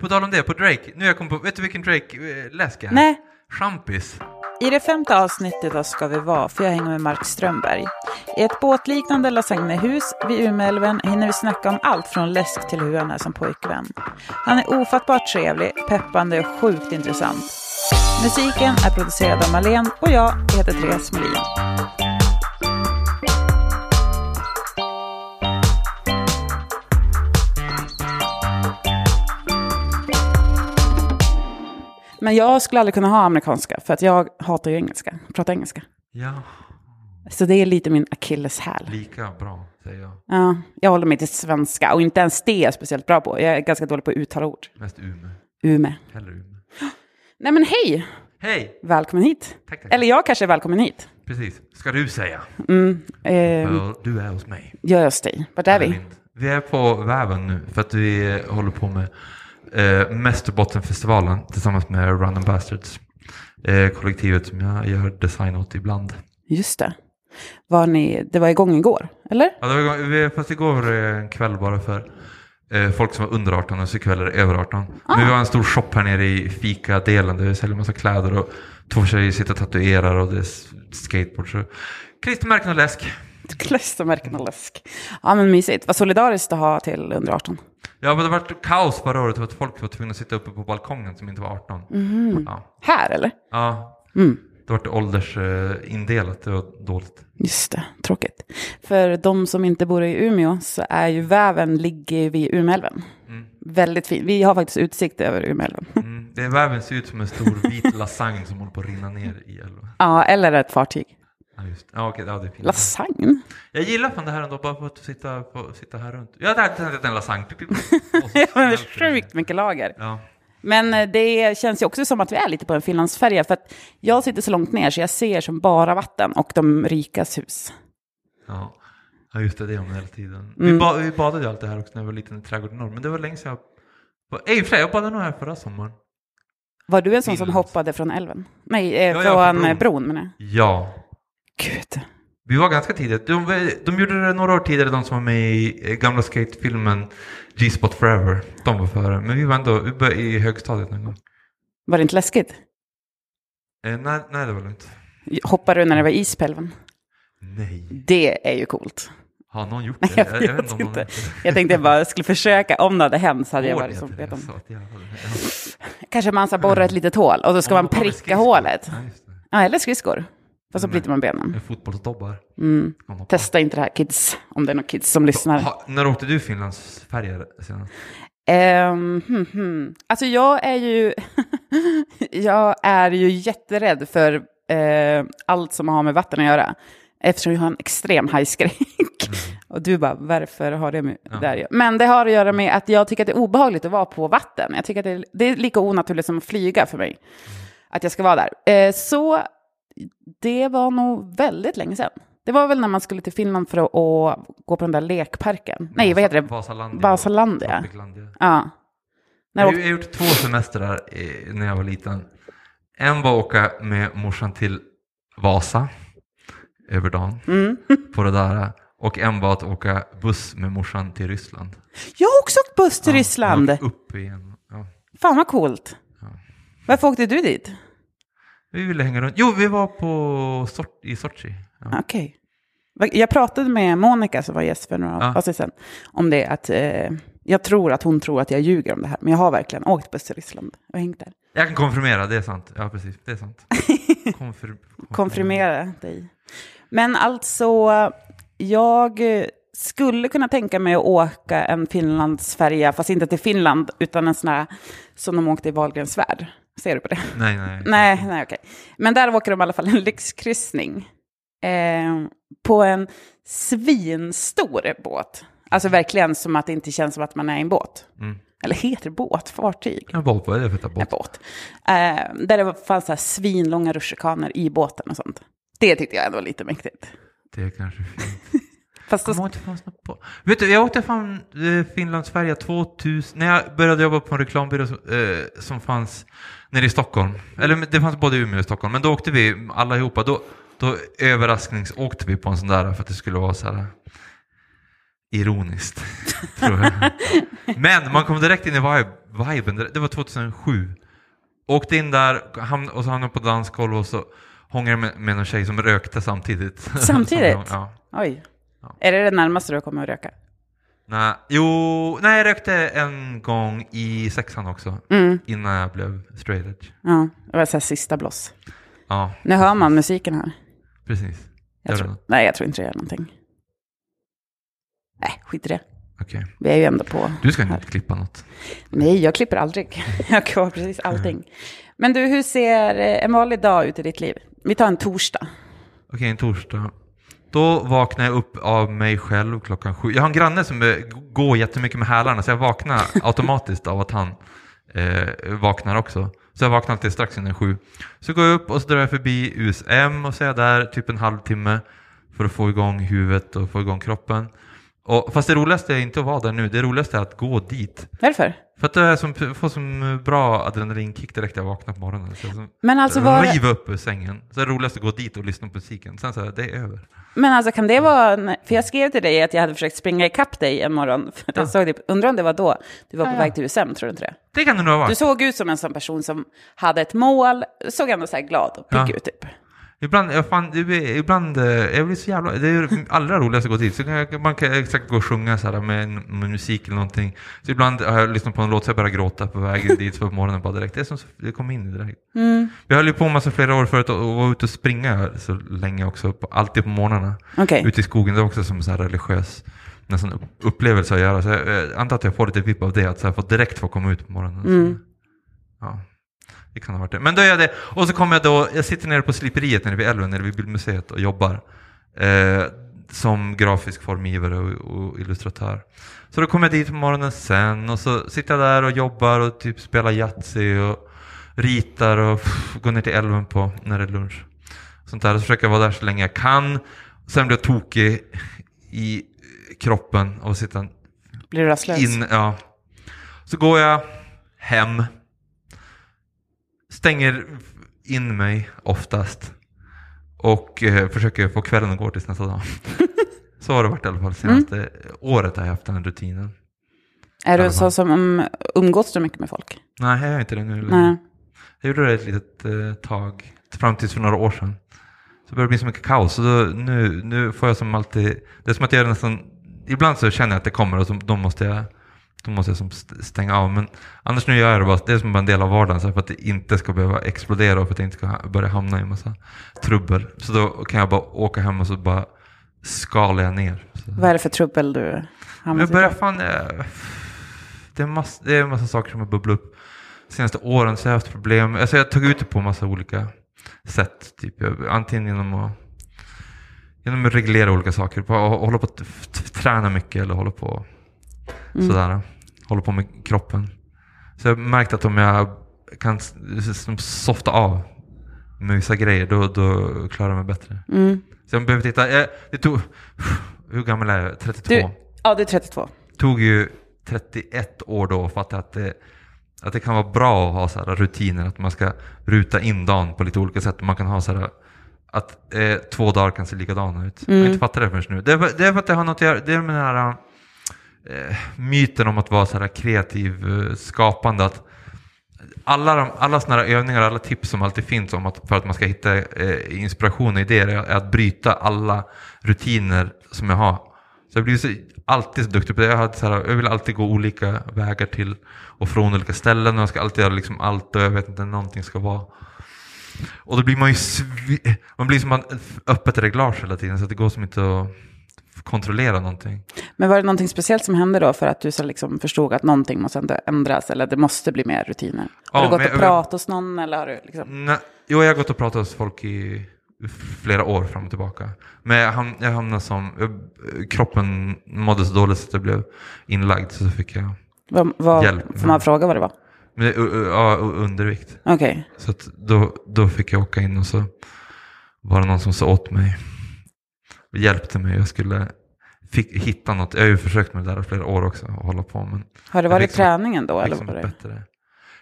på tal om det, på Drake. Nu jag kommit på, vet du vilken Drake-läsk är? Nej. Champis. I det femte avsnittet av Ska vi vara får jag hänga med Mark Strömberg. I ett båtliknande lasagnehus vid Umeälven hinner vi snacka om allt från läsk till hur han är som pojkvän. Han är ofattbart trevlig, peppande och sjukt intressant. Musiken är producerad av Malen och jag heter Therese Melin. Men jag skulle aldrig kunna ha amerikanska för att jag hatar ju engelska, prata engelska. Ja, Så det är lite min akilleshäl. lika bra säger jag. Ja, jag håller mig till svenska och inte ens det är jag speciellt bra på. Jag är ganska dålig på att uttala ord. Mest Umeå. Ume. Hellre Umeå. Nej men hej! Hej! Välkommen hit. Tack, tack. Eller jag kanske är välkommen hit. Precis. Ska du säga? Mm, eh, För du är hos mig. jag är hos dig. Vart är vi? Vi är på väven nu för att vi håller på med eh, Mästerbottenfestivalen tillsammans med and Bastards. Eh, kollektivet som jag gör design åt ibland. Just det. Var ni, det var igång igår, eller? Ja, det var, igång- fast igår var det en kväll bara för eh, folk som var under 18 och så kvällar över 18. Men vi har en stor shop här nere i fika-delen där vi säljer massa kläder och två tjejer sitter och tatuerar och det är skateboard. Så. Klistermärken och läsk. Klistermärken och läsk. Ja men mysigt. Vad solidariskt att ha till under 18. Ja, men det var kaos förra året. Att folk var tvungna att sitta uppe på balkongen som inte var 18. Ja. Här eller? ja, Mm. det var åldersindelat. Det var dåligt. Just det, tråkigt. För de som inte bor i Umeå så är ju väven ligger vid Umeälven. Väldigt fin. Vi har faktiskt utsikt över Umeälven. Mm. Det väven ser ut som en stor vit lasagne som håller på att rinna ner i älven. ja, eller ett fartyg. Ja, just. Ja, okej. Ja, det är fint. Lasagne? Jag gillar fan det här ändå, bara för att sitta, få sitta här runt. Jag hade tänkt en lasagne. Det är sjukt mycket lager. Ja. Men eh, det känns ju också som att vi är lite på en Finlandsfärja. För att jag sitter så långt ner så jag ser som bara vatten och de rikas hus. Ja. ja, just det, det är om hela tiden. Mm. Vi, ba, vi badade ju alltid här också när jag var liten i trädgården norr, men det var länge sedan jag... I och för sig, jag badade nog här förra sommaren. Var du en sån som hoppade från älven? Nej, eh, Ja, från eh, bron. bron menar jag. Ja, Gud. vi var ganska tidigt. De, de gjorde det några år tidigare, de som var med i eh, gamla skatefilmen G-Spot Forever. De var före, men vi var ändå vi började i högstadiet någon gång. Var det inte läskigt? Eh, nej, nej, det var lugnt. Hoppade du när det var is på älven? Nej, Det är ju coolt. har någon gjort det? jag vet om någon inte. det. Jag tänkte jag bara skulle försöka, om det hade hänt så hade jag Hård varit som det, vet om. jag-. Kanske man ska borra ett litet hål och så ska man pricka hålet. Det. Ja, eller skridskor. Fast så bryter man benen. Fotbollsdobbar. Mm. Testa inte det här kids, om det är några kids som lyssnar. Ha, när åkte du Finlandsfärjor senast? Um, hmm, hmm. Alltså jag är ju, jag är ju jätterädd för eh, allt som har med vatten att göra. Eftersom jag har en extrem hajskräck. Och du bara, varför har det med Ja. göra? Men det har att göra med att jag tycker att det är obehagligt att vara på vatten. Jag tycker att det är, det är lika onaturligt som att flyga för mig. Att jag ska vara där. Eh, så det var nog väldigt länge sedan. Det var väl när man skulle till Finland för att, att gå på den där lekparken. Nej, vad heter det? Vasalandia. Vasalandia. Ja. När Jag har har gjort två semestrar när jag var liten. En var att åka med morsan till Vasa över dagen Mm. på det där. Och en var att åka buss med morsan till Ryssland. Jag har också åkt buss till Ja, Ryssland. Upp igen. Ja. Fan vad coolt. Ja. Varför åkte du dit? Vi ville hänga runt. Jo, vi var på Sort i Sochi. Ja. Okej. Va- Jag pratade med Monica som var gäst för några Ja. avsnitt sedan. Om det att eh, jag tror att hon tror att jag ljuger om det här. Men jag har verkligen åkt buss till Ryssland och hängt där. Jag kan konfirmera, det är sant. Ja, precis. Det är sant. Konfir Konfirmera dig. Men alltså, jag skulle kunna tänka mig att åka en Finlandsfärja, fast inte till Finland, utan en sån här som de åkte i Wahlgrens värld. Ser du på det? Nej, nej. Nej, nej okej. Men där åker de i alla fall en lyxkryssning. Eh, på en svinstor båt. Alltså verkligen som att det inte känns som att man är i en båt. Mm. Eller heter båt? Fartyg? En båt, vad är det för ett En båt? båt. Eh, där det fanns så här svinlånga rutschkanor i båten och sånt. Det tyckte jag ändå var lite mäktigt. Det är kanske fint. Fast då, fanns något på. Vet du, jag åkte fan eh, Finlandsfärja 2000, när jag började jobba på en reklambyrå som, eh, som fanns nere i Stockholm. Eller det fanns både i Umeå och Stockholm, men då åkte vi allihopa. Då, då överraskningsåkte vi på en sån där för att det skulle vara så här ironiskt. tror jag. Men man kom direkt in i vibe, viben. Det var 2007. Åkte in där ham- och så hamnade på dansgolv och så hånglade med, med någon tjej som rökte samtidigt. Samtidigt? ja. Oj. Ja. Är det det närmaste du kommer att röka? Nej, jo, nej, jag rökte en gång i sexan också. Mm. Innan jag blev straight edge. Ja, det var så här sista bloss. Ja, Nu hör man musiken här. precis. Jag Gör tror, det nej, jag tror inte det gör någonting. Nej, skit i det. Okej. Vi är ju ändå på. Du ska inte klippa något. Nej, jag klipper aldrig. Jag har precis allting. Men du, hur ser eh, en vanlig dag ut i ditt liv? Vi tar en torsdag. Okej, en torsdag. Då vaknar jag upp av mig själv klockan sju. Jag har en granne som går jättemycket med hälarna så jag vaknar automatiskt av att han eh, vaknar också. Så jag vaknar alltid strax innan sju. Så går jag upp och så drar jag förbi USM och så är jag där typ en halvtimme för att få igång huvudet och få igång kroppen. Och, fast det roligaste är inte att vara där nu, det roligaste är att gå dit. Varför? För att är som, får som bra adrenalinkick direkt när jag vaknar på morgonen. Så jag som, Men alltså, vad, riva upp ur sängen. Så är det roligast att gå dit och lyssna på musiken. Sen så är det över. Men alltså kan det vara, för jag skrev till dig att jag hade försökt springa ikapp dig en morgon. För att jag Ja. såg det, undrar om det var då du var på Ja, ja. väg till USM, tror du inte det? Det kan det nog ha Du såg ut som en sån person som hade ett mål, såg ändå så här glad och pigg Ja. ut typ. Ibland, jag fan, det ibland, eh, jag blir så jävla, det är allra roligast att gå dit. Så kan jag, man kan exakt gå och sjunga så här med, med musik eller någonting. Så ibland har jag lyssnat på en låt så jag börjar gråta på vägen dit på morgonen bara direkt. Det är som, det kom in direkt. Mm. Jag höll ju på massa flera år förut och och var ute och springa så länge också, på, alltid på morgnarna. Okej. Ute i skogen, det var också som så här religiös nästan upp- upplevelse att göra. Så jag, jag antar att jag får lite vipp av det, att så här, få direkt få komma ut på morgonen. Mm. Så, ja, det kan ha varit det. Men då är jag det. Och så kommer jag då, jag sitter nere på sliperiet nere vid älven, nere vid bildmuseet och jobbar. Eh, som grafisk formgivare och, och illustratör. Så då kommer jag dit på morgonen sen och så sitter jag där och jobbar och typ spelar Yatzy och ritar och pff, går ner till älven på när det är lunch. Sånt där. Och så försöker jag vara där så länge jag kan. Sen blir jag tokig i kroppen och sitta Blir du rastlös? in, ja. Så går jag hem. Stänger in mig oftast. Och eh, försöker få kvällen att gå tills nästa dag. Så har det varit i alla fall senaste året har jag haft den här rutinen. är du så som um, umgås du mycket med folk? Nej, jag gör inte det nu. Nej. Jag gjorde det ett litet eh, tag, fram tills för några år sedan. Så började det bli så mycket kaos. Så då, nu, nu får jag som alltid, det är som att jag nästan, ibland så känner jag att det kommer och så, då måste jag då måste jag som st- stänga av. Men annars nu gör jag det bara, det är som en del av vardagen. Så för att det inte ska behöva explodera och för att jag inte ska börja hamna i en massa trubbel. Så då kan jag bara åka hem och så bara skalar jag ner. Så. Vad är det för trubbel du hamnar jag i? börjar fan... eh, Det är, mass, det är en massa saker som har bubblat upp. De senaste åren så har jag haft problem. Alltså jag tagit ut det på massa olika sätt. Typ. Jag, antingen genom att, genom att reglera olika saker. På, hålla på att träna mycket eller hålla på Mm. sådär. Hålla på med kroppen. Så jag har märkt att om jag kan softa av med vissa grejer då, då klarar jag mig bättre. Mm. Så jag behöver titta. Jag, det tog, hur gammal är jag? 32? Du, ja, du är 32. tog ju 31 år då att fatta att det, att det kan vara bra att ha så här rutiner, att man ska ruta in dagen på lite olika sätt. Man kan ha så här att eh, två dagar kan se likadana ut. Jag har Mm. inte fattat det förrän nu. Det är, för- det är för att det har något att göra, det är med den här Eh, myten om att vara så här kreativ, eh, skapande. Att alla, de, alla sådana här övningar, alla tips som alltid finns om att, för att man ska hitta eh, inspiration och idéer är, är att bryta alla rutiner som jag har. Så jag blir så, alltid så duktig på det. Jag, hade så här, jag vill alltid gå olika vägar till och från olika ställen och jag ska alltid göra liksom allt och jag vet inte när någonting ska vara. Och då blir man ju svi- man blir som ett öppet reglage hela tiden så att det går som inte att kontrollera någonting. Men var det någonting speciellt som hände då för att du så liksom förstod att någonting måste ändras eller det måste bli mer rutiner? Har Ja, du gått och jag- pratat hos någon eller har du liksom... Nej, jo, jag har gått och pratat hos folk i flera år fram och tillbaka. Men jag, ham jag hamnade som, kroppen mådde så dåligt så att jag blev inlagd så fick jag Vad, vad, Hjälp. får man fråga vad det var? men, u- u- ja, undervikt. Okej. Så att då, då fick jag åka in och så var det någon som sa åt mig, hjälpte mig. Jag skulle fick hitta något. Jag har ju försökt med det där i flera år också och hålla på. Men Har det varit träningen då? Eller var det... bättre.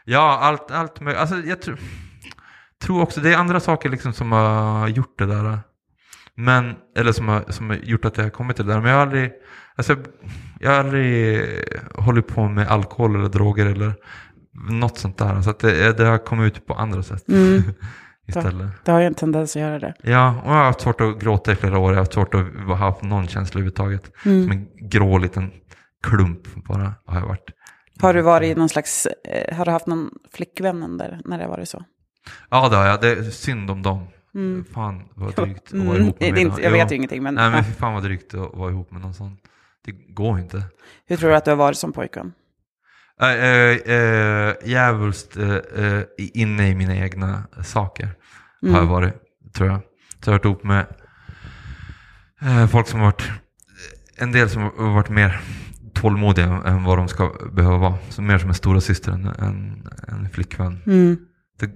Ja, allt, allt möjligt. Alltså, jag tror, tror också, det är andra saker liksom som har gjort det där. Men, eller som har, som har gjort att jag har kommit till det där. Men jag har aldrig, alltså, jag har aldrig hållit på med alkohol eller droger eller något sånt där. Så att det, det har kommit ut på andra sätt Mm. istället. Det har ju en tendens att göra det. Ja, och jag har haft svårt att gråta i flera år. Jag har haft svårt att ha haft någon känsla överhuvudtaget. Mm. Som en grå liten klump bara har jag varit. Har du varit i någon slags, eh, har du haft någon flickvän under när det har varit så? Ja, det har jag. Det är synd om dem. Mm. Fan vad drygt att vara Mm, ihop med inte, då. jag Ja. vet ju ingenting, men, Nej, men fy fan vad drygt att vara ihop med någon sån. Det går inte. hur tror du att du har varit som pojkvän? Äh, äh, äh, Djävulskt äh, äh, inne i mina egna saker har Mm. jag varit, tror jag. Så jag har varit ihop med äh, folk som har varit, en del som har varit mer tålmodiga än vad de ska behöva vara. Så mer som en stora syster än en, en flickvän. Mm. Det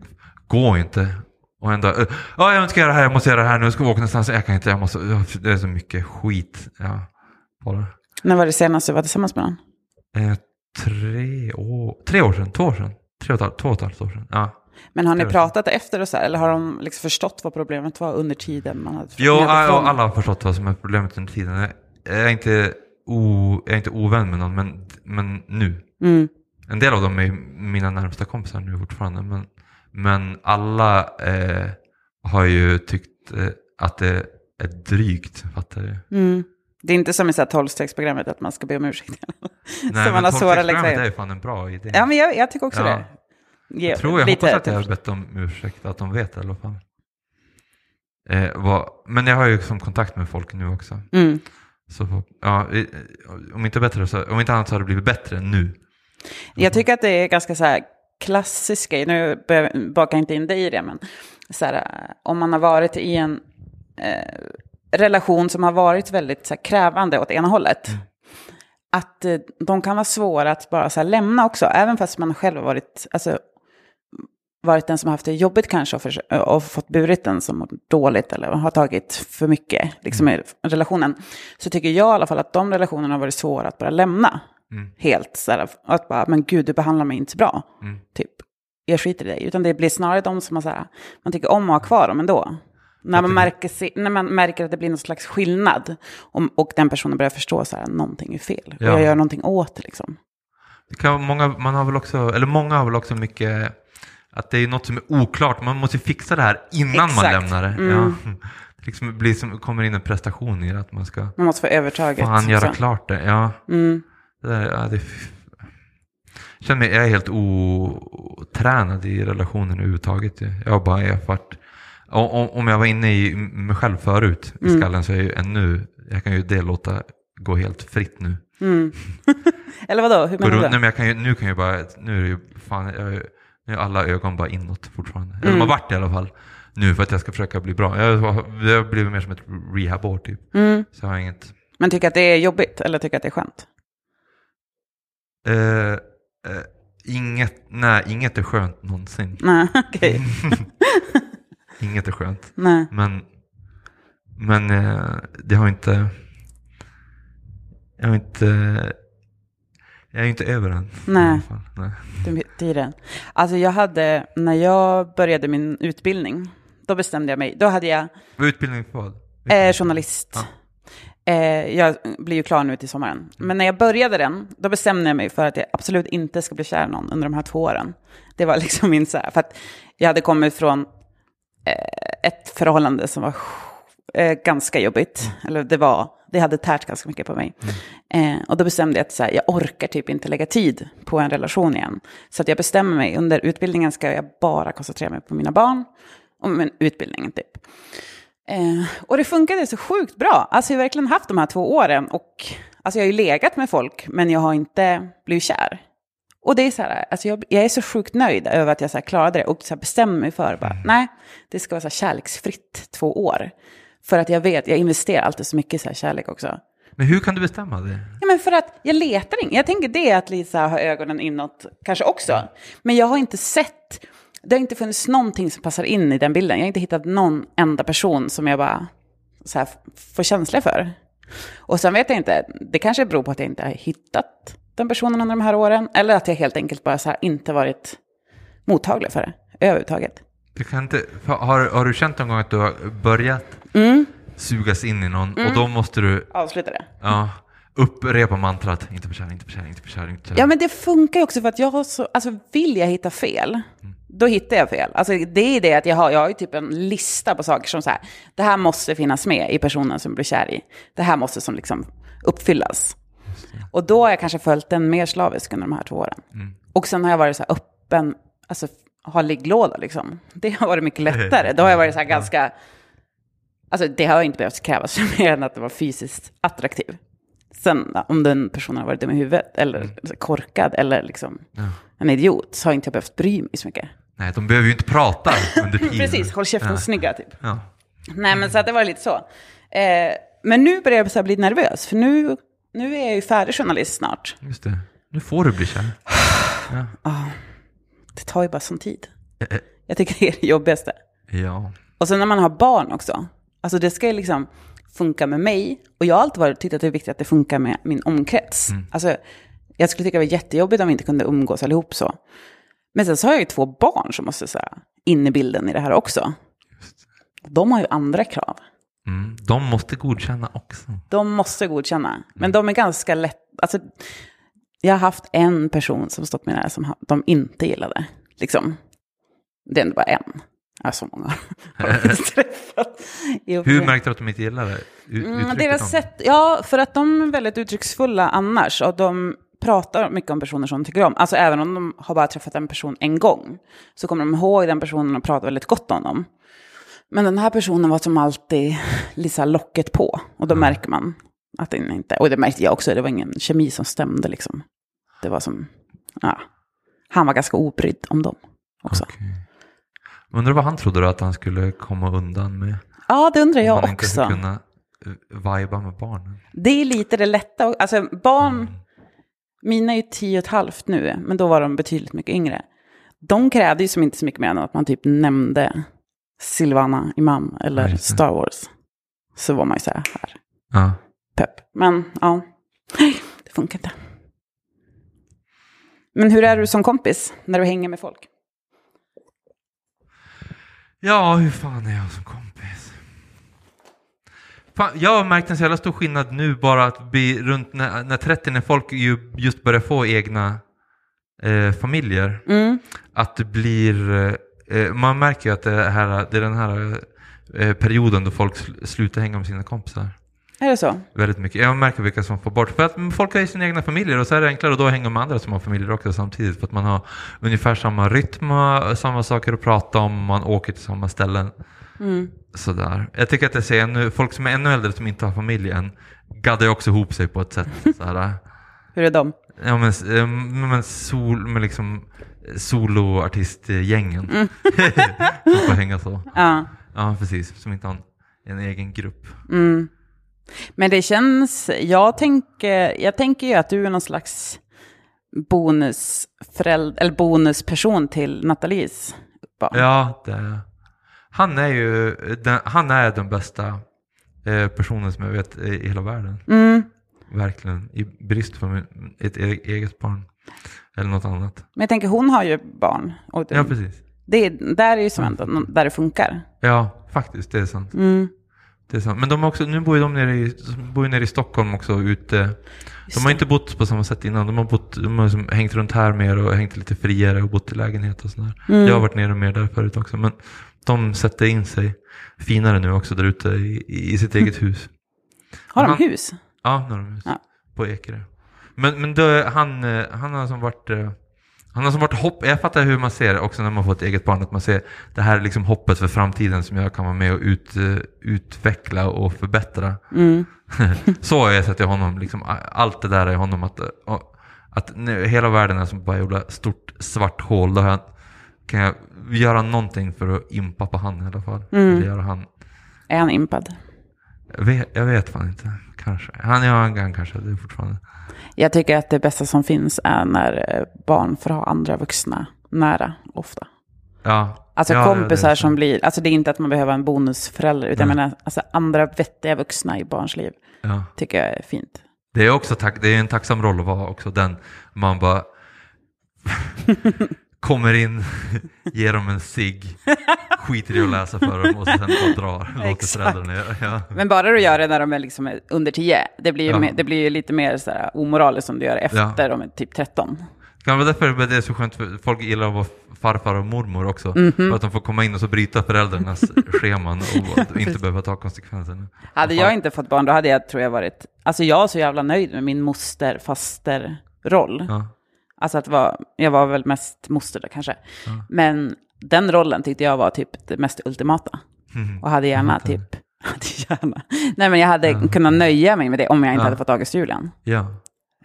går inte. Och ändå, ja jag ska göra det här, jag måste göra det här nu, jag ska åka någonstans, jag kan inte, jag måste, det är så mycket skit. Ja, bara. När var det senast du var tillsammans med någon? Tre, år, tre år sedan, två år sedan. Tre och ett två och ett halvt år sedan. Ja. Men har ni pratat efter och så här, eller har de liksom förstått vad problemet var under tiden man hade Jo, ja, alla har förstått vad som är problemet under tiden. Jag- är inte, o, jag är inte ovän med någon, men, men nu. Mm. En del av dem är mina närmsta kompisar nu fortfarande. Men, men alla eh, har ju tyckt eh, att det är drygt, fattar du? Mm. Det är inte som i tolvstegsprogrammet att man ska be om ursäkt. Nej, så man har liksom. är ju fan en bra idé. Ja, men jag, jag tycker också Ja. det. Ge Jag tror jag lite- hoppas att jag har bett om ursäkt, att de vet i alla fall. Eh, vad, men jag har ju som kontakt med folk nu också. Mm. Så ja, om inte bättre så, om inte annat så har det blivit bättre nu. Jag tycker att det är ganska så här klassisk grej, nu bakar jag inte in dig i det, men så här, eh, om man har varit i en eh, relation som har varit väldigt så här, krävande åt ena hållet, att eh, de kan vara svåra att bara så här, lämna också, även fast man själv har varit, alltså, varit den som har haft det jobbigt kanske och, för, och fått burit den som dåligt eller har tagit för mycket liksom, i relationen, så tycker jag i alla fall att de relationerna har varit svåra att bara lämna. Mm. Helt så här, att bara, men gud, du behandlar mig inte så bra. Mm. Typ, jag skiter i dig. Utan det blir snarare de som har så här, man tycker om att ha kvar dem ändå. När man, märker, när man märker att det blir någon slags skillnad om, och den personen börjar förstå så här, någonting är fel. Och Ja. jag gör någonting åt det liksom. Det kan, många, man har väl också, eller många har väl också mycket, att det är något som är oklart. Man måste fixa det här innan man Exakt. lämnar det. Mm. Ja. Det liksom blir som, kommer in en prestation i det, att man ska Man måste få övertaget. fan göra så. klart det. Ja, Mm. det där, ja, det jag känner mig, jag är helt otränad i relationer överhuvudtaget. Jag har bara erfart, om, om jag var inne i mig själv förut i Mm. skallen så är jag ju ännu, jag kan ju det låta gå helt fritt nu. Mm. Eller vadå, hur menar nej, du? men jag kan ju, nu kan jag bara, nu är det ju fan, jag, nu är alla ögon bara inåt fortfarande. Eller Mm. de har varit i alla fall. Nu för att jag ska försöka bli bra. Jag, har- blivit mer som ett rehabår typ. Mm. Så jag har inget, Men tycker att det är jobbigt eller tycker att det är skönt? eh, eh, inget, nej inget är skönt någonsin. Nej, okej. Inget är skönt. Nej. Men, men eh, det har inte, jag har inte, jag är inte över än. Nej. I alla fall. nej. Den. Alltså jag hade, när jag började min utbildning, då bestämde jag mig, då hade jag Vad är utbildning för vad? eh, journalist. Ja. Eh, jag blir ju klar nu till sommaren. Men när jag började den, då bestämde jag mig för att jag absolut inte ska bli kär någon under de här två åren. Det var liksom min så här, för att jag hade kommit från ett förhållande som var eh, ganska jobbigt. Eller det var, det hade tärt ganska mycket på mig. Eh, och då bestämde jag att så här, jag orkar typ inte lägga tid på en relation igen. Så att jag bestämmer mig, under utbildningen ska jag bara koncentrera mig på mina barn och min utbildning typ. Eh, och det funkade så sjukt bra. Alltså jag har verkligen haft de här två åren och alltså jag har ju legat med folk men jag har inte blivit kär. Och det är så här, alltså jag, jag är så sjukt nöjd över att jag så här klarade det och så här bestämmer mig för bara, nej, det ska vara så här kärleksfritt två år. För att jag vet, jag investerar alltid så mycket i så här kärlek också. Men hur kan du bestämma det? Ja, men för att jag letar inte. Jag tänker det att Lisa har ögonen inåt kanske också. Men jag har inte sett, det har inte funnits någonting som passar in i den bilden. Jag har inte hittat någon enda person som jag bara så här, får känsla för. Och sen vet jag inte, det kanske beror på att jag inte har hittat den personen under de här åren. Eller att jag helt enkelt bara så här, inte varit mottaglig för det överhuvudtaget. Du kan inte, har, har du känt någon gång att du har börjat Mm. sugas in i någon Mm. och då måste du Avsluta det. ja, upprepa mantrat, inte för kär, inte för kär, inte för kär, inte kär. Ja, men det funkar ju också för att jag har så, alltså vill jag hitta fel, då hittar jag fel. Alltså det är det att jag har, jag har ju typ en lista på saker som så här, det här måste finnas med i personen som blir kär i. Det här måste som liksom uppfyllas. Och då har jag kanske följt den mer slaviskt under de här två åren. Och sen har jag varit så här öppen, alltså ha ligglåda liksom. Det har varit mycket lättare. Då har jag varit så här ganska, alltså det har inte behövt krävas mer än att det var fysiskt attraktiv. Sen om den personen har varit dum i huvudet eller korkad eller liksom en idiot så har inte jag behövt bry mig så mycket. Nej, de behöver ju inte prata under tiden. Precis, håll käften Ja. snygga typ. Ja. Nej men så att det var lite så. Eh, men nu börjar jag bli nervös för nu, nu är jag ju färdig journalist snart. Just det. Nu får du bli kär. Det tar ju bara sån tid. Jag tycker det är det jobbigaste. Ja. Och sen när man har barn också. Alltså det ska ju liksom funka med mig. Och jag har alltid varit, tyckt att det är viktigt att det funkar med min omkrets. Alltså, jag skulle tycka det var jättejobbigt om vi inte kunde umgås allihop så. Men sen så har jag ju två barn som måste så här, in i bilden i det här också. De har ju andra krav. Mm. De måste godkänna också. De måste godkänna. Men de är ganska lätt, alltså, jag har haft en person som stått mig nära som de inte gillade. Liksom. Det är ändå bara en. Har så många Hur märkte du att de inte gillar det? U- Mm, deras sätt, ja, för att de är väldigt uttrycksfulla annars. Och de pratar mycket om personer som de tycker om. Alltså även om de har bara träffat en person en gång. Så kommer de ihåg den personen och pratar väldigt gott om dem. Men den här personen var som alltid här locket på. Och då märker man att den inte... Och det märkte jag också, det var ingen kemi som stämde liksom. Det var som... Ja. Han var ganska obrydd om dem också. Okej. Undrar vad han trodde då att han skulle komma undan med? Ja, det undrar Om jag han inte också. skulle kunna uh, viba med barnen. Det är lite det lätta. Alltså barn, mina är ju tio och ett halvt nu, men då var de betydligt mycket yngre. De krävde ju som inte så mycket mer än att man typ nämnde Silvana Imam eller. Star Wars. Så var man ju så här, här Ja. pepp. Men ja, det funkar inte. Men hur är du som kompis när du hänger med folk? ja, hur fan är jag som kompis? Fan, jag har märkt en så jävla stor skillnad nu bara att bli runt när, när 30, när folk ju just börjar få egna eh, familjer. Mm. Att det blir, eh, man märker ju att det, här, det är den här eh, perioden då folk sl- slutar hänga med sina kompisar. Är det så? Väldigt mycket. Jag märker vilka som får bort. För att folk har ju sina egna familjer och så är det enklare att då hänga med andra som har familjer också samtidigt. För att man har ungefär samma rytm, samma saker att prata om, man åker till samma ställen. Mm. Sådär. Jag tycker att jag ser ännu, folk som är ännu äldre som inte har familj än, gaddar ju också ihop sig på ett sätt. Sådär. Hur är de? Ja men, eh, men, sol, men liksom soloartistgängen. Mm. som får hänga så. Ja. Ja precis, som inte har en, en egen grupp. Mm. Men det känns, jag tänker, jag tänker ju att du är någon slags bonusförälder, eller bonusperson till Nathalies barn. Ja, det, han är ju den, han är den bästa eh, personen som jag vet i hela världen. Mm. Verkligen. I brist på ett e- eget barn. Eller något annat. Men jag tänker, hon har ju barn. Och det, Ja, precis. det, är- där är ju som ändå där det funkar. Ja, faktiskt. Det är sant. Mm. Det är sant. Men de också, nu bor ju de nere i, bor nere i Stockholm också ute. De har inte bott på samma sätt innan. De har, bott, de har liksom hängt runt här mer och hängt lite friare och bott i lägenhet och sådär. Mm. Jag har varit nere mer där förut också. Men de sätter in sig finare nu också där ute i, i sitt eget hus. Har de hus? Ja, nu har de hus. Ja. På Ekerö. Men, men då, han, eh, han har som varit... eh, Han har som varit hopp... Jag fattar hur man ser också när man får ett eget barn. Att man ser det här är liksom hoppet för framtiden som jag kan vara med och ut, eh, utveckla och förbättra. Mm. Så har jag sett i honom. Liksom, allt det där är i honom. Att, att nu, hela världen är som bara ett stort svart hål. Då jag, kan jag göra någonting för att impa på han i alla fall. Mm. Eller göra han... Är han impad? Jag vet, jag vet fan inte. Kanske. Han, ja, han kan kanske det fortfarande. Jag tycker att det bästa som finns är när eh, barn får ha andra vuxna nära, ofta. Ja. Alltså ja, ja, det kompisar är som blir, alltså det är inte att man behöver en bonusförälder, utan jag Nej. menar alltså andra vettiga vuxna i barns liv, Ja. tycker jag är fint. Det är också tack, det är en tacksam roll att vara också den man bara kommer in, ger dem en cigg, skiter i att läsa för dem och sen bara drar. Låter föräldrarna göra. Ja. Men bara du gör det när de är liksom under 10, det blir ju, Ja. mer, det blir ju lite mer så här omoraliskt om du gör efter Ja. de är typ 13. Det vara därför det är så skönt, för folk gillar att vara farfar och mormor också. Mhm. För att de får komma in och så bryta föräldrarnas scheman och att inte behöva ta konsekvenserna. Hade jag inte fått barn, då hade jag, tror jag, varit... Alltså jag är så jävla nöjd med min moster, faster roll. Ja. Alltså att vara, jag var väl mest moster då kanske. Men den rollen tyckte jag var typ det mest ultimata. Mhm. Och hade gärna typ, hade gärna, nej men jag hade kunnat nöja mig med det om jag inte Ja. hade fått August Julian. ja.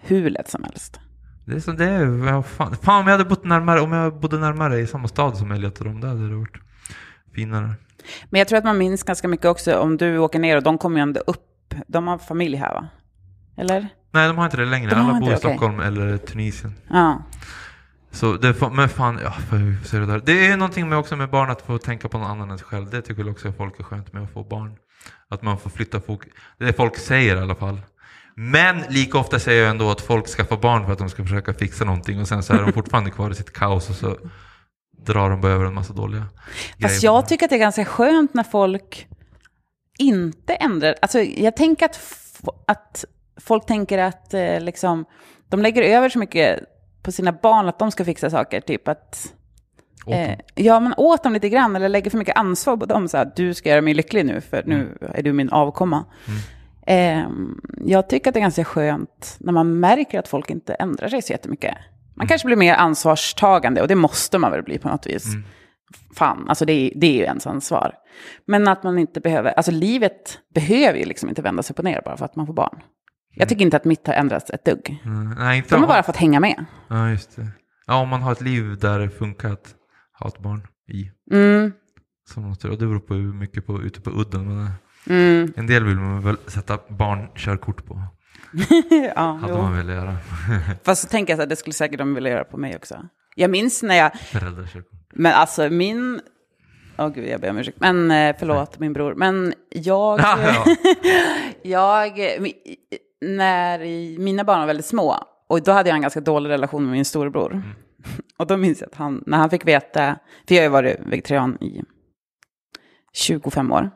Hur lätt som helst. Det är som det är. Ja, fan. fan om jag hade bott närmare, om jag bodde närmare i samma stad som Elliot och dem, då hade det varit finare. Men jag tror att man minns ganska mycket också om du åker ner och de kommer ju ändå upp. De har familj här va? Eller? Nej, de har inte det längre. De Alla bor i. Stockholm eller Tunisien. Ja. Så det men fan, ja, för hur ser det där? Det är någonting med också med barn att få tänka på någon annan än sig själv. Det tycker väl också folk är skönt med att få barn. Att man får flytta fokus. Det är det folk säger i alla fall. Men lika ofta säger jag ändå att folk ska få barn för att de ska försöka fixa någonting och sen så är de fortfarande kvar i sitt kaos och så drar de bara över en massa dåliga Fast grejer. jag tycker att det är ganska skönt när folk inte ändrar. Alltså jag tänker att, att folk tänker att eh, liksom, de lägger över så mycket på sina barn att de ska fixa saker. Typ att, eh, ja men åt dem lite grann eller lägger för mycket ansvar på dem. Så att du ska göra mig lycklig nu för nu är du min avkomma. Eh, jag tycker att det är ganska skönt när man märker att folk inte ändrar sig så jättemycket. Man kanske blir mer ansvarstagande och det måste man väl bli på något vis. Fan, alltså det är, det är ju ens ansvar. Men att man inte behöver, alltså livet behöver ju liksom inte vända sig upp och ner bara för att man får barn. Jag tycker inte att mitt har ändrats ett dugg. Mm, nej, inte De har bara fått hänga med. Ja, just det. Ja, om man har ett liv där det funkar att ha ett barn i. Mm, Som måste, och det beror på hur mycket på, ute på udden man är. mm, En del vill man väl sätta barnkörkort på. ja, Hade jo. man velat göra. Fast så tänker jag att det skulle säkert de vilja göra på mig också. Jag minns när jag, Föräldrakörkort. men alltså min, åh gud jag ber om ursäkt, men eh, förlåt min bror, men jag, Ja, ja. jag, när mina barn var väldigt små, och då hade jag en ganska dålig relation med min storebror. Och då minns jag att han, när han fick veta, för jag har ju varit vegetarian i 25 år,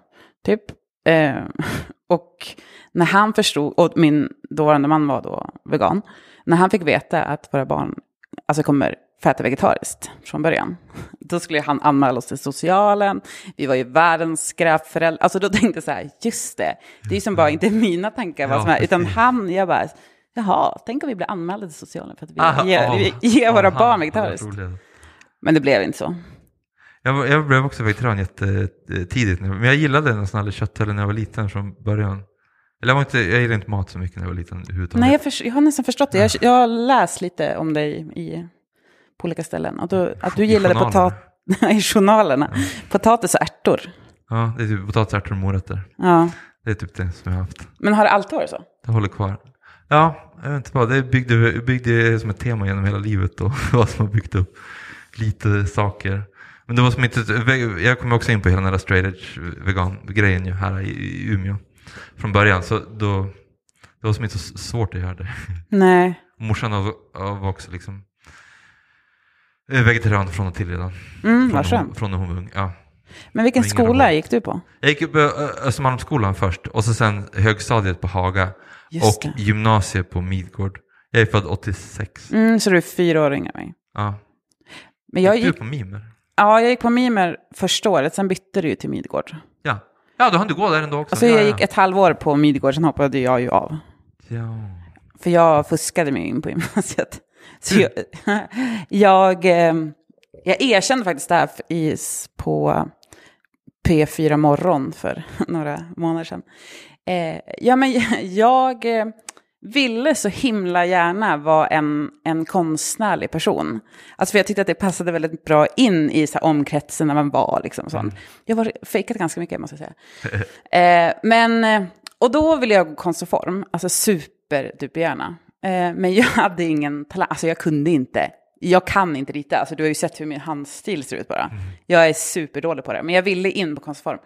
typ. Eh, och när han förstod, och min dåvarande man var då vegan, när han fick veta att våra barn alltså kommer få äta vegetariskt från början, då skulle han anmäla oss till socialen, vi var ju världens skräpföräldrar, alltså då tänkte jag så här, just det, det är ju som bara inte mina tankar vad som är, utan han, jag bara, jaha, tänk om vi blir anmälda till socialen för att vi ger, ah, vi ger våra barn vegetariskt. Men det blev inte så. Jag, jag blev också vegetarian jättetidigt. Men jag gillade nästan aldrig kött heller när jag var liten från början. Eller jag, var inte, jag gillade inte mat så mycket när jag var liten överhuvudtaget. Nej, jag, förs- jag har nästan förstått det. Jag, jag har läst lite om dig i, på olika ställen. Och då, att du gillade journalerna. potat i journalerna. Potatis och ärtor. Ja, det är typ potatis, ärtor och morötter. Ja. Det är typ det som jag har haft. Men har det alltid varit så? Det håller kvar. Ja, jag vet inte vad. Det byggde, byggde som ett tema genom hela livet och vad som har byggt upp lite saker. Men det var som inte, jag kom också in på hela den där straight edge vegan-grejen ju här i, Umeå. Från början, så då, det var som inte så svårt att göra det. Nej. Morsan var också liksom vegetarian från och till redan. Mm, Från, hon, från när hon var ung. Ja. Men vilken skola gick du på? Jag gick på Östermalmsskolan först och så sen högstadiet på Haga Just och det. gymnasiet på Midgård. Jag är född 86. Mm, så du är fyra år yngre än mig. Ja. Men jag gick du gick, på Mimer? ja, jag gick på Mimer första året, sen bytte du till Midgård. Ja. Ja, då hann du gå där ändå också. Alltså ja, jag ja. gick ett halvår på Midgård, sen hoppade jag ju av. Ja. För jag fuskade mig in på gymnasiet. Så jag, jag, eh, jag erkände faktiskt det här i, på P4 Morgon för några månader sedan. Eh, ja, men jag eh, ville så himla gärna vara en, en konstnärlig person. Alltså för jag tyckte att det passade väldigt bra in i så omkretsen när man var. Liksom, sånt. Jag var fejkat ganska mycket, måste jag säga. Eh, men, och då ville jag gå konst och form, alltså superdupergärna. Eh, men jag hade ingen talang, alltså jag kunde inte. Jag kan inte rita, alltså du har ju sett hur min handstil ser ut bara. Jag är superdålig på det, men jag ville in på konst och form.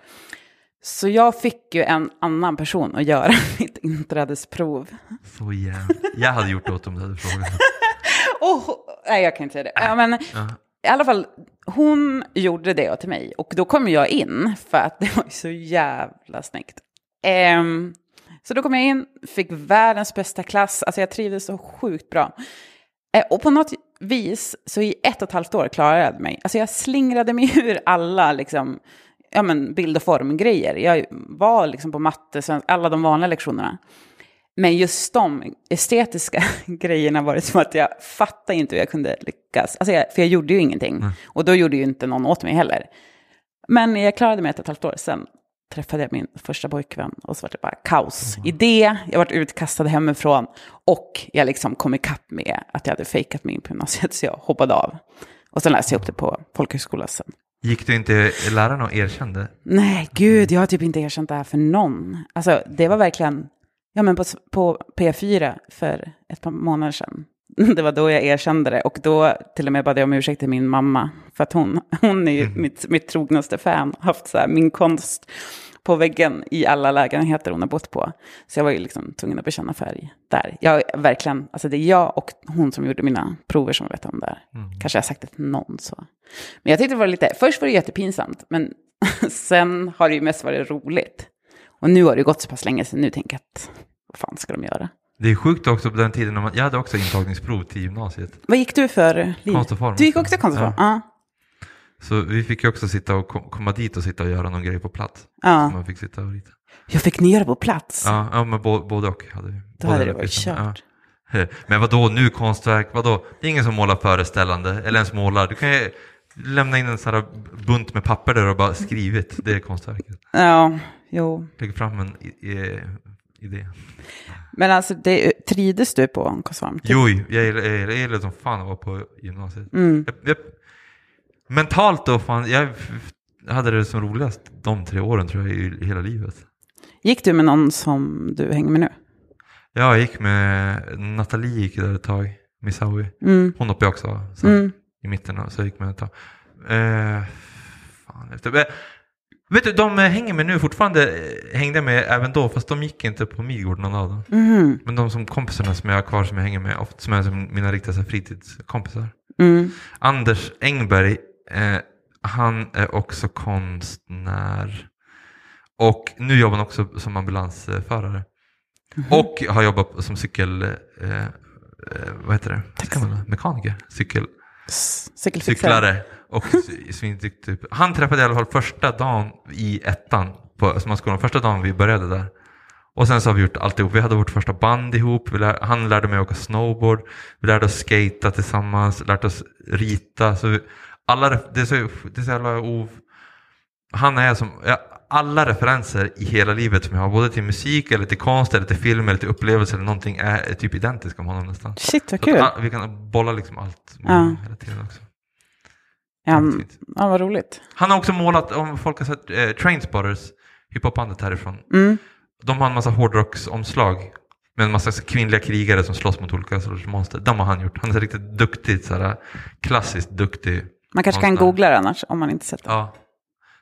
Så jag fick ju en annan person att göra mitt inträdesprov. Så jävla... Jag hade gjort det åt dem du hade frågat. Oh, nej, jag kan inte säga det. Ja, men, Ja. i alla fall, hon gjorde det till mig. Och då kom jag in, för att det var så jävla snyggt. Ehm, så då kom jag in, fick världens bästa klass. Alltså jag trivdes så sjukt bra. Eh, och på något vis, så i ett och ett halvt år klarade jag mig. Alltså jag slingrade mig ur alla liksom, ja, men bild och formgrejer. Jag var liksom på matte, alla de vanliga lektionerna. Men just de estetiska grejerna var det som att jag fattade inte hur jag kunde lyckas. Alltså jag, för jag gjorde ju ingenting. Och då gjorde ju inte någon åt mig heller. Men jag klarade mig ett och ett halvt år. Sen träffade jag min första pojkvän och så var det bara kaos i det. Jag var utkastad hemifrån och jag liksom kom ikapp med att jag hade fejkat mig in på gymnasiet så jag hoppade av. Och sen läste jag upp det på folkhögskolan sen. Gick du inte läraren och erkände? Nej, gud, jag har typ inte erkänt det här för någon. Alltså, det var verkligen, ja men på, på P4 för ett par månader sedan. Det var då jag erkände det och då till och med bad jag om ursäkt till min mamma. För att hon, hon är ju mitt, mitt trognaste fan, haft så här, min konst på väggen i alla lägenheter hon har bott på. Så jag var ju liksom tvungen att bekänna färg där. Jag verkligen, alltså det är jag och hon som gjorde mina prover som vet om det här. Kanske jag sagt det till någon så. Men jag tyckte det var lite, först var det jättepinsamt, men sen har det ju mest varit roligt. Och nu har det gått så pass länge sedan, nu tänker jag att, vad fan ska de göra? Det är sjukt också på den tiden, när man, jag hade också intagningsprov till gymnasiet. Vad gick du för liv? Konst och form. Du gick också konst och form? Ja. Så vi fick ju också sitta och kom, komma dit och sitta och göra någon grej på plats. Ja. Man fick sitta och rita. Jag fick ni göra på plats? Ja, ja men både och hade vi. Då hade det varit liksom. kört. Ja. Men vad då nu konstverk, vad då? Det är ingen som målar föreställande, eller ens målar. Du kan ju lämna in en sån här bunt med papper där och bara skrivit, det är konstverket. Ja, jo. Lägg fram en idé. Men alltså, det, trides du på och form? Typ? Jo, jag gillar, jag som fan att vara på gymnasiet. Mm. Jag, jag, mentalt då, fan, jag hade det som roligast de tre åren tror jag i, hela livet. Gick du med någon som du hänger med nu? Ja, jag gick med Nathalie gick där ett tag, Misawi. Mm. Hon hoppade också sen, Mm. i mitten, så jag gick med ett tag. Eh, fan, efter, eh, vet du, de hänger med nu fortfarande, eh, hängde jag med även då, fast de gick inte på Midgård någon av dem. Mhm. Men de som kompisarna som jag har kvar som jag hänger med, ofta, som är som mina riktiga så fritidskompisar. Mm. Anders Engberg, eh, han är också konstnär. Och nu jobbar han också som ambulansförare. Och har jobbat som cykel... Eh, eh, vad heter det? Man säga? Mekaniker? Cykel, cyklare. Och svinduktig. typ. Han träffade i alla fall första dagen i ettan på Östermalmsskolan. Första dagen vi började där. Och sen så har vi gjort alltihop. Vi hade vårt första band ihop. Lär, han lärde mig åka snowboard. Vi lärde oss skata tillsammans. Lärde oss rita. Så vi, alla, det är så, det är så jävla o... Han är som... Ja, alla referenser i hela livet som jag har, både till musik, eller till konst, eller till film, eller till upplevelser eller någonting, är, typ identiska med honom nästan. Shit, vad kul. att, vi kan bolla liksom allt Ja. hela tiden också. Ja, mm. ja, vad roligt. Han har också målat, om folk har sett eh, Trainspotters, hiphopbandet härifrån. Mm. De har en massa hårdrocksomslag med en massa kvinnliga krigare som slåss mot olika sorters monster. De har han gjort. Han är så riktigt duktig, så här, klassiskt duktig. Man kanske kan googla det annars om man inte sett det. Ja.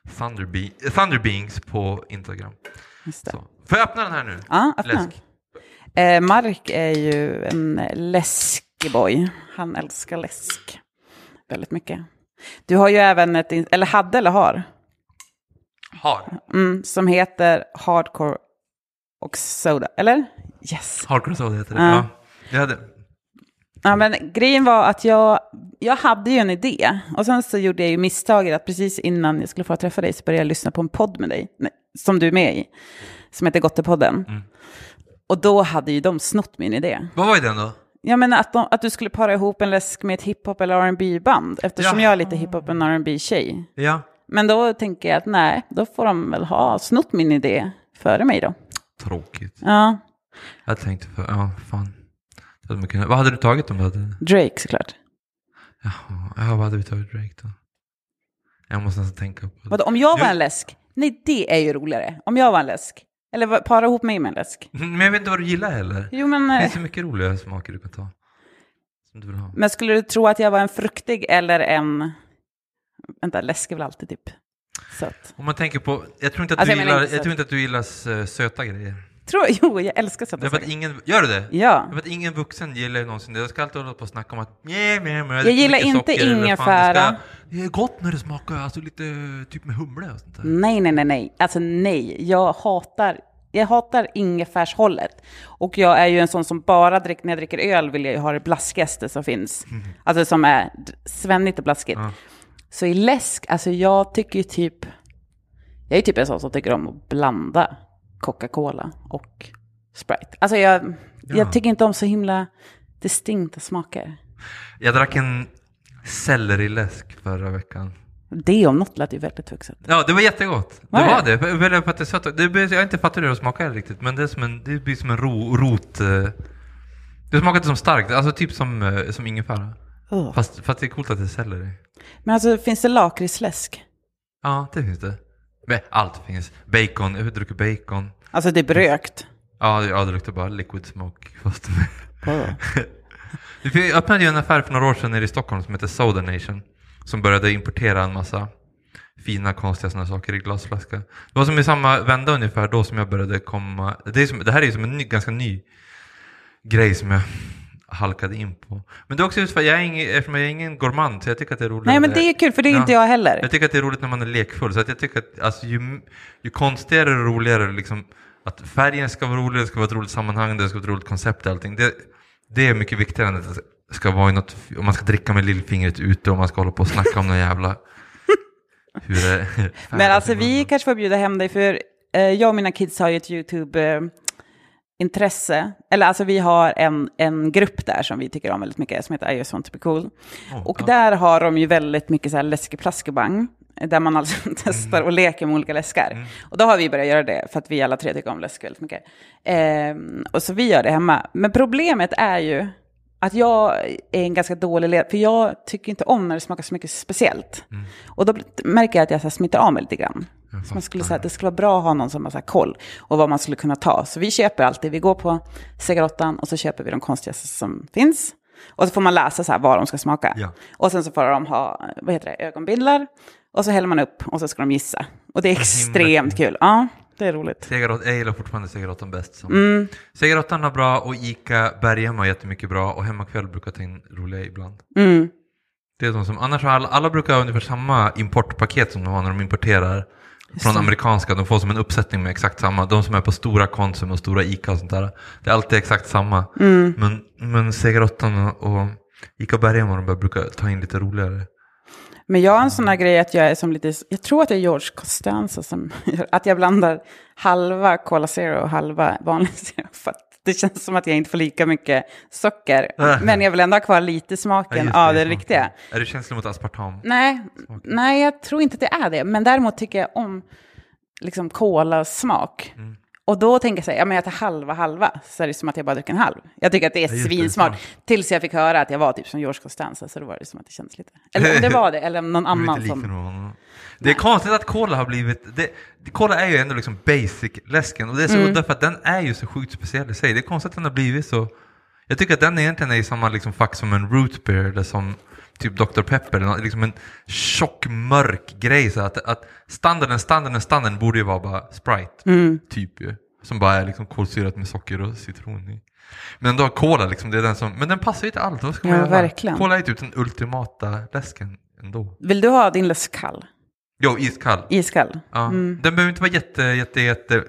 Thunderbe- Thunderbeings på Instagram. Just det. Så. Får jag öppna den här nu? Ja, öppna. Läsk. Eh, Mark är ju en läskig boy. Han älskar läsk väldigt mycket. Du har ju även ett, eller hade eller har, Har. mm, som heter Hardcore och Soda, eller? Yes. Hardcore Soda heter det. Ja. Ja. Jag hade, Ja, men grejen var att jag, jag hade ju en idé. Och sen så gjorde jag ju misstaget att precis innan jag skulle få träffa dig så började jag lyssna på en podd med dig. Som du är med i. Som heter Gottepodden. Mm. Och då hade ju de snott min idé. vad var den då? Jag menar att, de, att du skulle para ihop en läsk med ett hiphop eller R&B band Eftersom Ja. jag är lite hiphop och rb tjej Ja. Men då tänker jag att nej, då får de väl ha snott min idé före mig då. Tråkigt. Ja, Jag tänkte för, ja fan. Man kunnat- Vad hade du tagit om du hade? Drake såklart. Jaha, ja, vad hade vi tagit Drake då? Jag måste nästan tänka på det. Vadå, om jag var en läsk? Nej, det är ju roligare. Om jag var en läsk. Eller vad- para ihop mig med en läsk. Men jag vet inte vad du gillar heller. Jo, men, Det eh, finns så mycket roliga smaker du kan ta. Som du vill ha. men skulle du tro att jag var en fruktig eller en... Vänta, läsk är väl alltid typ söt. Om man tänker på, jag tror inte att, Alltså, du, jag menar gillar, inte så. jag tror inte att du gillar eh, söta grejer. Tror, jo, jag älskar söta saker. ingen, gör du det? Ja. Därför att ingen vuxen gillar ju någonsin det. Jag ska alltid hålla på och snacka om att mjä, mjä, mjä, Jag gillar inte ingefära. Det, det är gott när det smakar alltså lite typ med humle och sånt där. Nej, nej, nej, nej. Alltså nej. Jag hatar, jag hatar ingefärshållet. Och jag är ju en sån som bara dricker, när jag dricker öl vill jag ju ha det blaskigaste som finns. Alltså som är svennigt och blaskigt. Ja. Så i läsk, alltså jag tycker ju typ, jag är typ en sån som tycker om att blanda Coca-Cola och Sprite. Alltså jag, Ja. jag tycker inte om så himla distinkta smaker. Jag drack en selleriläsk förra veckan. Det om något lät ju väldigt vuxet. Ja, det var jättegott. Var det? var det. Det. Det blir, jag har inte fattat hur det smakar riktigt, men det, är som en, det blir som en ro, rot... eh, Det smakade som starkt, alltså typ som, eh, som ingefära. Ugh. Fast, fast det är coolt att det är selleri. Men alltså finns det lakritsläsk? Ja, det finns det. Allt finns. Bacon, jag har druckit bacon. Alltså det är rökt. Ja, det, ja, det luktar bara liquid smoke. Fast med. Öppnade ju en affär för några år sedan nere i Stockholm som heter Soda Nation. Som började importera en massa fina konstiga sådana saker i glasflaska. Det var som i samma vända ungefär då som jag började komma. Det, är som, det här är ju som en ny, ganska ny grej som jag halkade in på. Men det är också just för att jag är ingen, eftersom jag är ingen gourmand så jag tycker att det är roligt. Nej men det är kul för det är Ja. inte jag heller. Jag tycker att det är roligt när man är lekfull. Så att jag tycker att alltså, ju, ju konstigare och roligare liksom, att färgen ska vara rolig, det ska vara ett roligt sammanhang, det ska vara ett roligt koncept och allting. Det, det är mycket viktigare än att det ska vara i något, om man ska dricka med lillfingret ute och man ska hålla på och snacka om någon jävla... Hur det Men alltså vi kanske får bjuda hem dig för eh, jag och mina kids har ju ett YouTube-intresse. Eller alltså vi har en, en grupp där som vi tycker om väldigt mycket som heter I just want to be cool. Oh, och ja. där har de ju väldigt mycket så här läskeplaskerbang. Där man alltså testar och leker med olika läskar. Mm. Och då har vi börjat göra det för att vi alla tre tycker om läsk väldigt mycket. Ehm, och så vi gör det hemma. Men problemet är ju att jag är en ganska dålig ledare, för jag tycker inte om när det smakar så mycket speciellt. Mm. Och då märker jag att jag så smittar av mig lite grann. Så man skulle säga att det skulle vara bra att ha någon som har så här koll och vad man skulle kunna ta. Så vi köper alltid, vi går på cigarettan och så köper vi de konstigaste som finns. Och så får man läsa så här vad de ska smaka. Ja. Och sen så får de ha, vad heter det, ögonbindlar. Och så häller man upp och så ska de gissa. Och det är extremt kul. Ja, det är roligt. Segerott, jag gillar fortfarande Segerottan bäst. Som. Mm. Segerottan har bra och Ica Berghem har jättemycket bra och Hemmakväll brukar ta in roliga ibland. Mm. Det är de som, annars har alla, alla brukar ha ungefär samma importpaket som de har när de importerar från amerikanska. De får som en uppsättning med exakt samma. De som är på stora Konsum och stora Ica och sånt där. Det är alltid exakt samma. Mm. Men, men Segerottan och, och Ica Berghem och de brukar ta in lite roligare. Men jag har en sån här grej att jag är som lite, jag tror att det är George Costanza som gör, att jag blandar halva Cola Zero och halva vanlig Zero. För att det känns som att jag inte får lika mycket socker. Men jag vill ändå ha kvar lite smaken just av det, smaken. riktiga. Är du känslig mot aspartam? Nej, nej, jag tror inte att det är det. Men däremot tycker jag om liksom kolasmak. Mm. Och då tänker jag så här, ja men jag tar halva halva, så är det som att jag bara dricker en halv. Jag tycker att det är Ja, svinsmart. Tills jag fick höra att jag var typ som George Costanza, så då var det som att det kändes lite... Eller om det var det, eller om någon annan som... honom. Det är konstigt att Cola har blivit... Det, Cola är ju ändå liksom basic-läsken och det är så Mm. udda för att den är ju så sjukt speciell i sig. Det är konstigt att den har blivit så... Jag tycker att den egentligen är i samma liksom fack som en root beer eller som typ Dr. Pepper. Eller något, liksom en tjock, mörk grej. Så att, att standarden, standarden, standarden borde ju vara bara Sprite. Mm. Typ ju. Som bara är liksom kolsyrat med socker och citron i. Men då Cola liksom, det är den som... Men den passar ju till allt. Vad ska man Ja, göra? verkligen. Cola är typ den ultimata läsken ändå. Vill du ha din läsk kall? Jo, iskall. Iskall? Ja. Mm. Den behöver inte vara jätte, jätte, jätte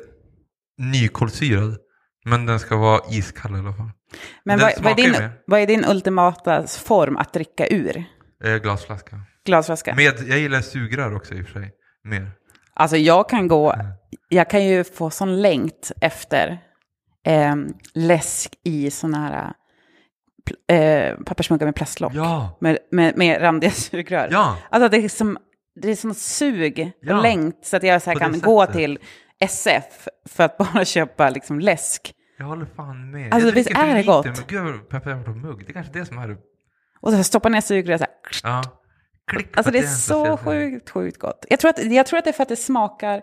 nykolsyrad. Men den ska vara iskall i alla fall. Men vad, vad, är din, vad är din ultimata form att dricka ur? Eh, glasflaska. Glasflaska? Med, jag gillar sugrör också i och för sig. Mer. Alltså jag kan gå, jag kan ju få sån längt efter eh, läsk i såna här eh, pappersmuggar med plastlock. Ja! Med, med, med randiga sugrör. Ja! Alltså det är som, det är som ett sug Ja. och längt så att jag så kan gå sättet. till SF för att bara köpa liksom läsk. Jag håller fan med. Alltså, jag visst är det gott? Men gud, peppar på mugg. Det är kanske det som är det. Och så här stoppa ner sugrör så här. Ja. Klick Alltså det är så sjukt, sjukt gott. Jag tror, att, jag tror att det är för att det smakar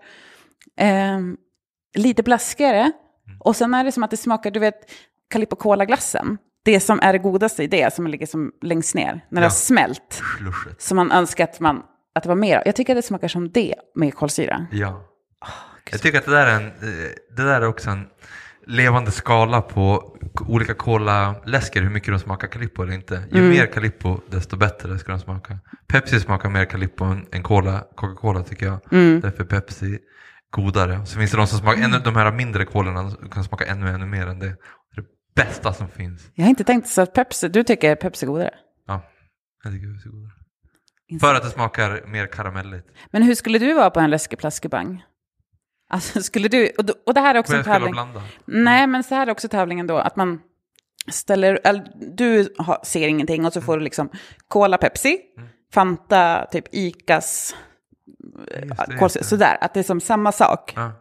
ehm, lite blaskigare. Mm. Och sen är det som att det smakar, du vet, Calippo Cola-glassen. Det som är det godaste i det, som ligger som längst ner, när det Ja. har smält. Som man önskar att, man, att det var mer. Jag tycker att det smakar som det med kolsyra. Ja. Jag tycker att det där är, en, eh, det där är också en, levande skala på olika cola-läsker, hur mycket de smakar Calippo eller inte. Ju Mm. mer Calippo, desto bättre ska de smaka. Pepsi smakar mer Calippo än, än cola, Coca-Cola tycker jag. Mm. Därför är Pepsi godare. Så finns det de som smakar, ännu, de här mindre kolorna kan smaka ännu, ännu mer än det. Det är det bästa som finns. Jag har inte tänkt så att Pepsi, du tycker Pepsi är godare? Ja, jag tycker det är godare. För att det smakar mer karamelligt. Men hur skulle du vara på en läskig plaskebang? Alltså skulle du, och, då- och det här är också en och tävling. blanda? Nej, men så här är också tävlingen då, att man ställer, eller, du har, ser ingenting och så får du liksom Cola, Pepsi, Fanta, typ Icas, Just det, kol, just det. sådär, att det är som samma sak, Ja.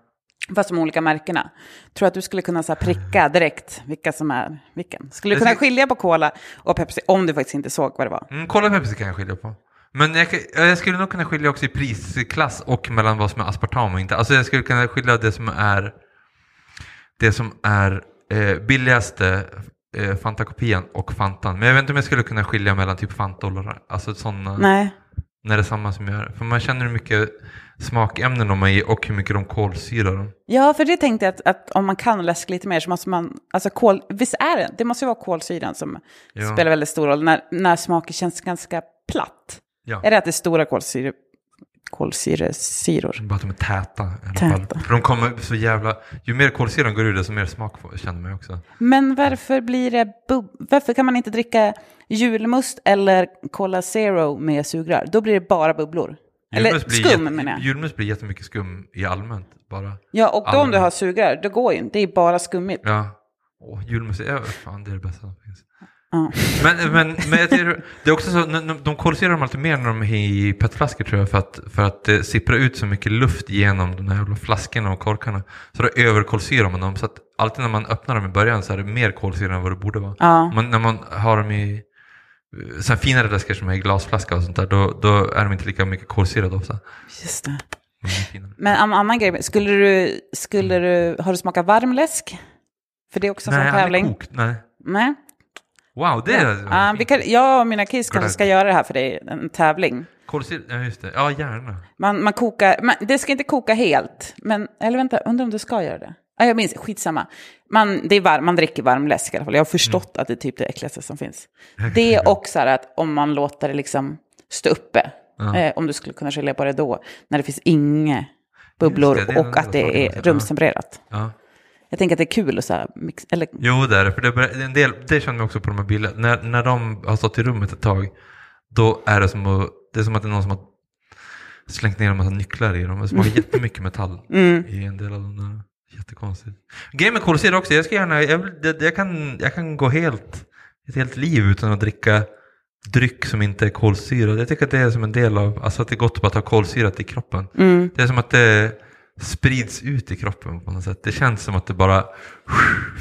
fast de olika märkena. Tror att du skulle kunna så pricka direkt vilka som är vilken? Skulle du kunna skilja på Cola och Pepsi om du faktiskt inte såg vad det var? Mm, Cola Pepsi kan jag skilja på. Men jag, jag skulle nog kunna skilja också i prisklass och mellan vad som är aspartam och inte. Alltså jag skulle kunna skilja det som är det som är eh, billigaste eh, Fanta-kopian och Fantan. Men jag vet inte om jag skulle kunna skilja mellan typ Fanta och Lola. Alltså sådana, Nej. när det är samma som gör. För man känner hur mycket smakämnen de har i och hur mycket de kolsyrar dem. Ja, för det tänkte jag att, att om man kan läsk lite mer så måste man, alltså kol, visst är det, det måste ju vara kolsyran som Ja. spelar väldigt stor roll när, när smaken känns ganska platt. Ja. Är det att det är stora kolsyre, kolsyresyror? Bara att de är täta i alla Täta. För de kommer så jävla... Ju mer kolsyran går ur desto mer smak får, känner man också. Men varför blir det, bub- varför kan man inte dricka julmust eller Cola Zero med sugrör? Då blir det bara bubblor. Eller Julmust blir skum jätte- menar jag. Julmust blir jättemycket skum i allmänt bara. Ja, och då om du har sugrör, då går ju inte, det är bara skummigt. Ja. Åh, julmust, är, fan det är det bästa som finns. Ja. Men, men, men jag det är också så, de kolsyrar dem alltid mer när de är i petflaskor tror jag för att, för att det sipprar ut så mycket luft genom de här jävla flaskorna och korkarna. Så då överkolsyrar man dem så att alltid när man öppnar dem i början så är det mer kolsyra än vad det borde vara. Ja. Man, när man har dem i eh, så finare läskor som är i glasflaska och sånt där, då, då är de inte lika mycket kolsyrade ofta. Just det. Men en annan grej, skulle du, skulle du, har du smakat varmläsk? För det är också en Nej, tävling. kokt. Nej. Nej. Wow, det är Ja, vi kan, jag och mina kids kanske ska göra det här för dig, en tävling. Kolsyra, ja just det. Ja, gärna. Man, man kokar, man, det ska inte koka helt, men, eller vänta, undrar om det ska göra det? Ja, jag minns, skitsamma. Man, det är var, man dricker varm läsk i alla fall. Jag har förstått Mm. att det är typ det äckligaste som finns. Det är också att om man låter det liksom stå uppe, Ja. eh, om du skulle kunna skilja på det då, när det finns inga bubblor det, det och att det är rumstempererat. Ja. Jag tänker att det är kul att så här, mix, eller Jo, det är det. För det, är en del, det känner man också på de här bilarna. När, när de har stått i rummet ett tag, då är det som att det, är som att det är någon som har slängt ner en massa nycklar i dem. Det smakar jättemycket metall Mm. i en del av de där. Jättekonstigt. Grejen med kolsyra också, jag ska gärna, jag, jag, jag, kan, jag kan gå helt, ett helt liv utan att dricka dryck som inte är kolsyrad. Jag tycker att det är som en del av, alltså att det är gott att bara ta kolsyrat i kroppen. Mm. Det är som att det sprids ut i kroppen på något sätt. Det känns som att det bara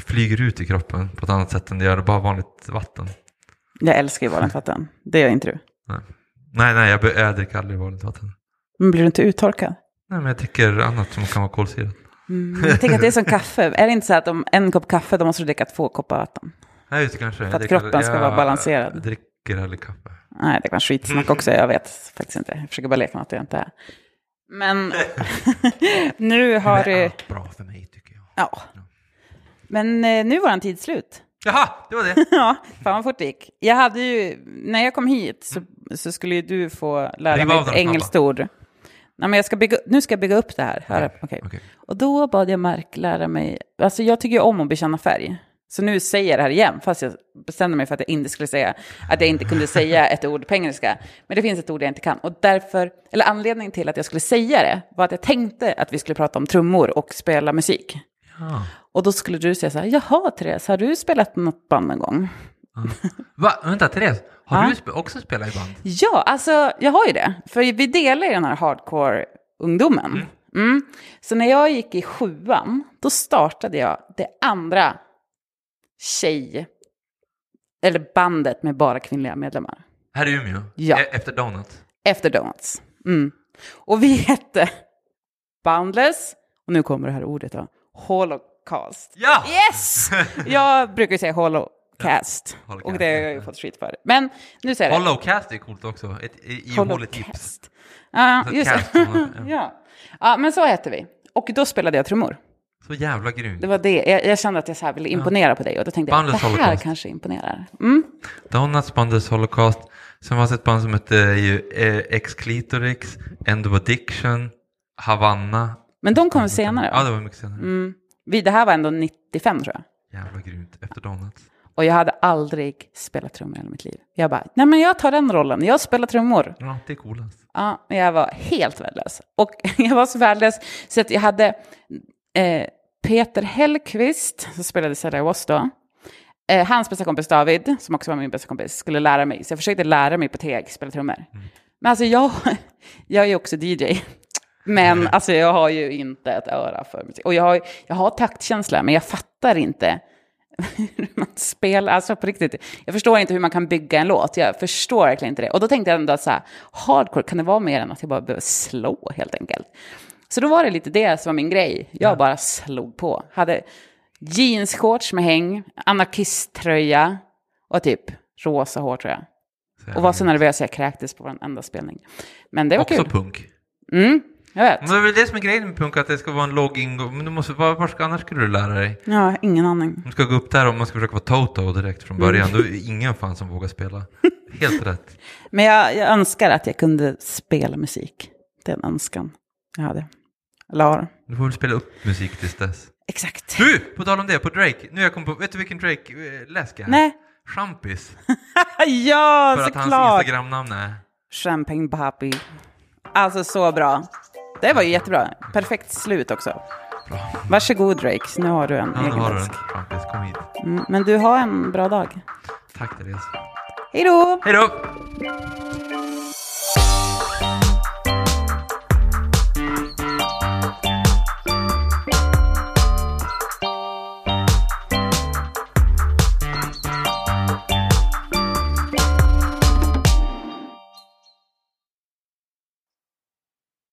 flyger ut i kroppen på ett annat sätt än det gör bara vanligt vatten. Jag älskar ju vanligt vatten. Det gör inte du. Nej, nej, nej jag, jag dricker aldrig vanligt vatten. Men blir du inte uttorkad? Nej, men jag dricker annat som kan vara kolsyrat. Mm. Jag tänker att det är som kaffe. Är det inte så att om en kopp kaffe, då måste du dricka två koppar vatten? Nej, just det kanske. Jag att dricker- kroppen ska vara balanserad. Jag dricker aldrig kaffe. Nej, det kan vara skitsnack också. Jag vet faktiskt inte. Jag försöker bara leka något jag inte är. Men nu har Det är du... allt bra för mig tycker jag. Ja. Men eh, nu var en tid slut. Jaha, det var det. Ja, fan vad fort det gick. Jag hade ju, när jag kom hit så, så skulle ju du få lära mig ett engelskt ord. Nej, men jag ska bygga, nu ska jag bygga upp det här. här okej. Okej. Och då bad jag Mark lära mig, alltså jag tycker ju om att bekänna färg. Så nu säger jag det här igen, fast jag bestämde mig för att jag inte skulle säga att jag inte kunde säga ett ord på engelska. Men det finns ett ord jag inte kan. Och därför, eller anledningen till att jag skulle säga det var att jag tänkte att vi skulle prata om trummor och spela musik. Ja. Och då skulle du säga så här, jaha Therese, har du spelat något band en gång? Va? Vänta, Therese. Har Ja. du också spelat i band? Ja, alltså jag har ju det. För vi delar ju den här hardcore-ungdomen. Mm. Så när jag gick i sjuan, då startade jag det andra tjej, eller bandet med bara kvinnliga medlemmar. Här i Umeå? Ja. E- efter Donut? Efter Donuts. Mm. Och vi hette Boundless, och nu kommer det här ordet då, Holocaust. Ja! Yes! Jag brukar ju säga Holocast, Holocast, och det har jag ju ja. fått skit för. Men nu säger jag det. Hollowcast är coolt också. Ett ihåligt tips. Holocast. Ja, Så just cast, ja. ja. ja, men så hette vi. Och då spelade jag trummor. Så jävla grymt. Det var det. Jag, jag kände att jag så ville imponera på dig och då tänkte jag det här Holocaust. kanske imponerar. Mm. Donuts, Bandets Holocaust. Sen fanns ett band som hette ju eh, Ex-Clitorix, End of Addiction, Havanna. Men de kom senare. Ja, det var mycket senare. Mm. Vi, det här var ändå 95 tror jag. Jävla grymt. Efter Donuts. Och jag hade aldrig spelat trummor i hela mitt liv. Jag bara, nej men jag tar den rollen, jag spelar trummor. Ja, det är coolast. Ja, jag var helt värdelös. Och jag var så värdelös så att jag hade eh, Peter Hellqvist, som spelade Sarah Was då. Eh, hans bästa kompis David, som också var min bästa kompis, skulle lära mig. Så jag försökte lära mig på teg, spela trummor. Men alltså jag, jag är också DJ. Men alltså jag har ju inte ett öra för musik. Och jag har, jag har taktkänsla, men jag fattar inte hur man spelar. Alltså på riktigt, jag förstår inte hur man kan bygga en låt. Jag förstår verkligen inte det. Och då tänkte jag ändå att så här, hardcore, kan det vara mer än att jag bara behöver slå helt enkelt? Så då var det lite det som var min grej. Jag bara slog på. Hade jeansshorts med häng, anarkisttröja och typ rosa hår tror jag. Så Och var så nervös jag kräktes på varenda spelning. Men det var Också kul. punk. Mm, jag vet. Men det är väl det som är grejen med punk, att det ska vara en låg ingång. Men du måste, var, var ska, annars skulle du lära dig? Ja, ingen aning. Man ska gå upp där och man ska försöka vara Toto direkt från början. Då är det ingen fan som vågar spela. Helt rätt. Men jag, jag önskar att jag kunde spela musik. Det är en önskan jag hade. Eller har. Du får väl spela upp musik tills dess. Exakt. Du! På tal om det, på Drake. Nu har jag kom på, vet du vilken Drake-läsk jag är? Nej. Champis. ja, För att hans såklart! Instagramnamn är... Champagne Papi. Alltså så bra. Det var ju jättebra. Perfekt slut också. Bra. Varsågod Drake, nu har du en Ja, egen har du läsk. den. Champis, kom hit. Mm, men du har en bra dag. Tack Therese. Hej då! Hej då!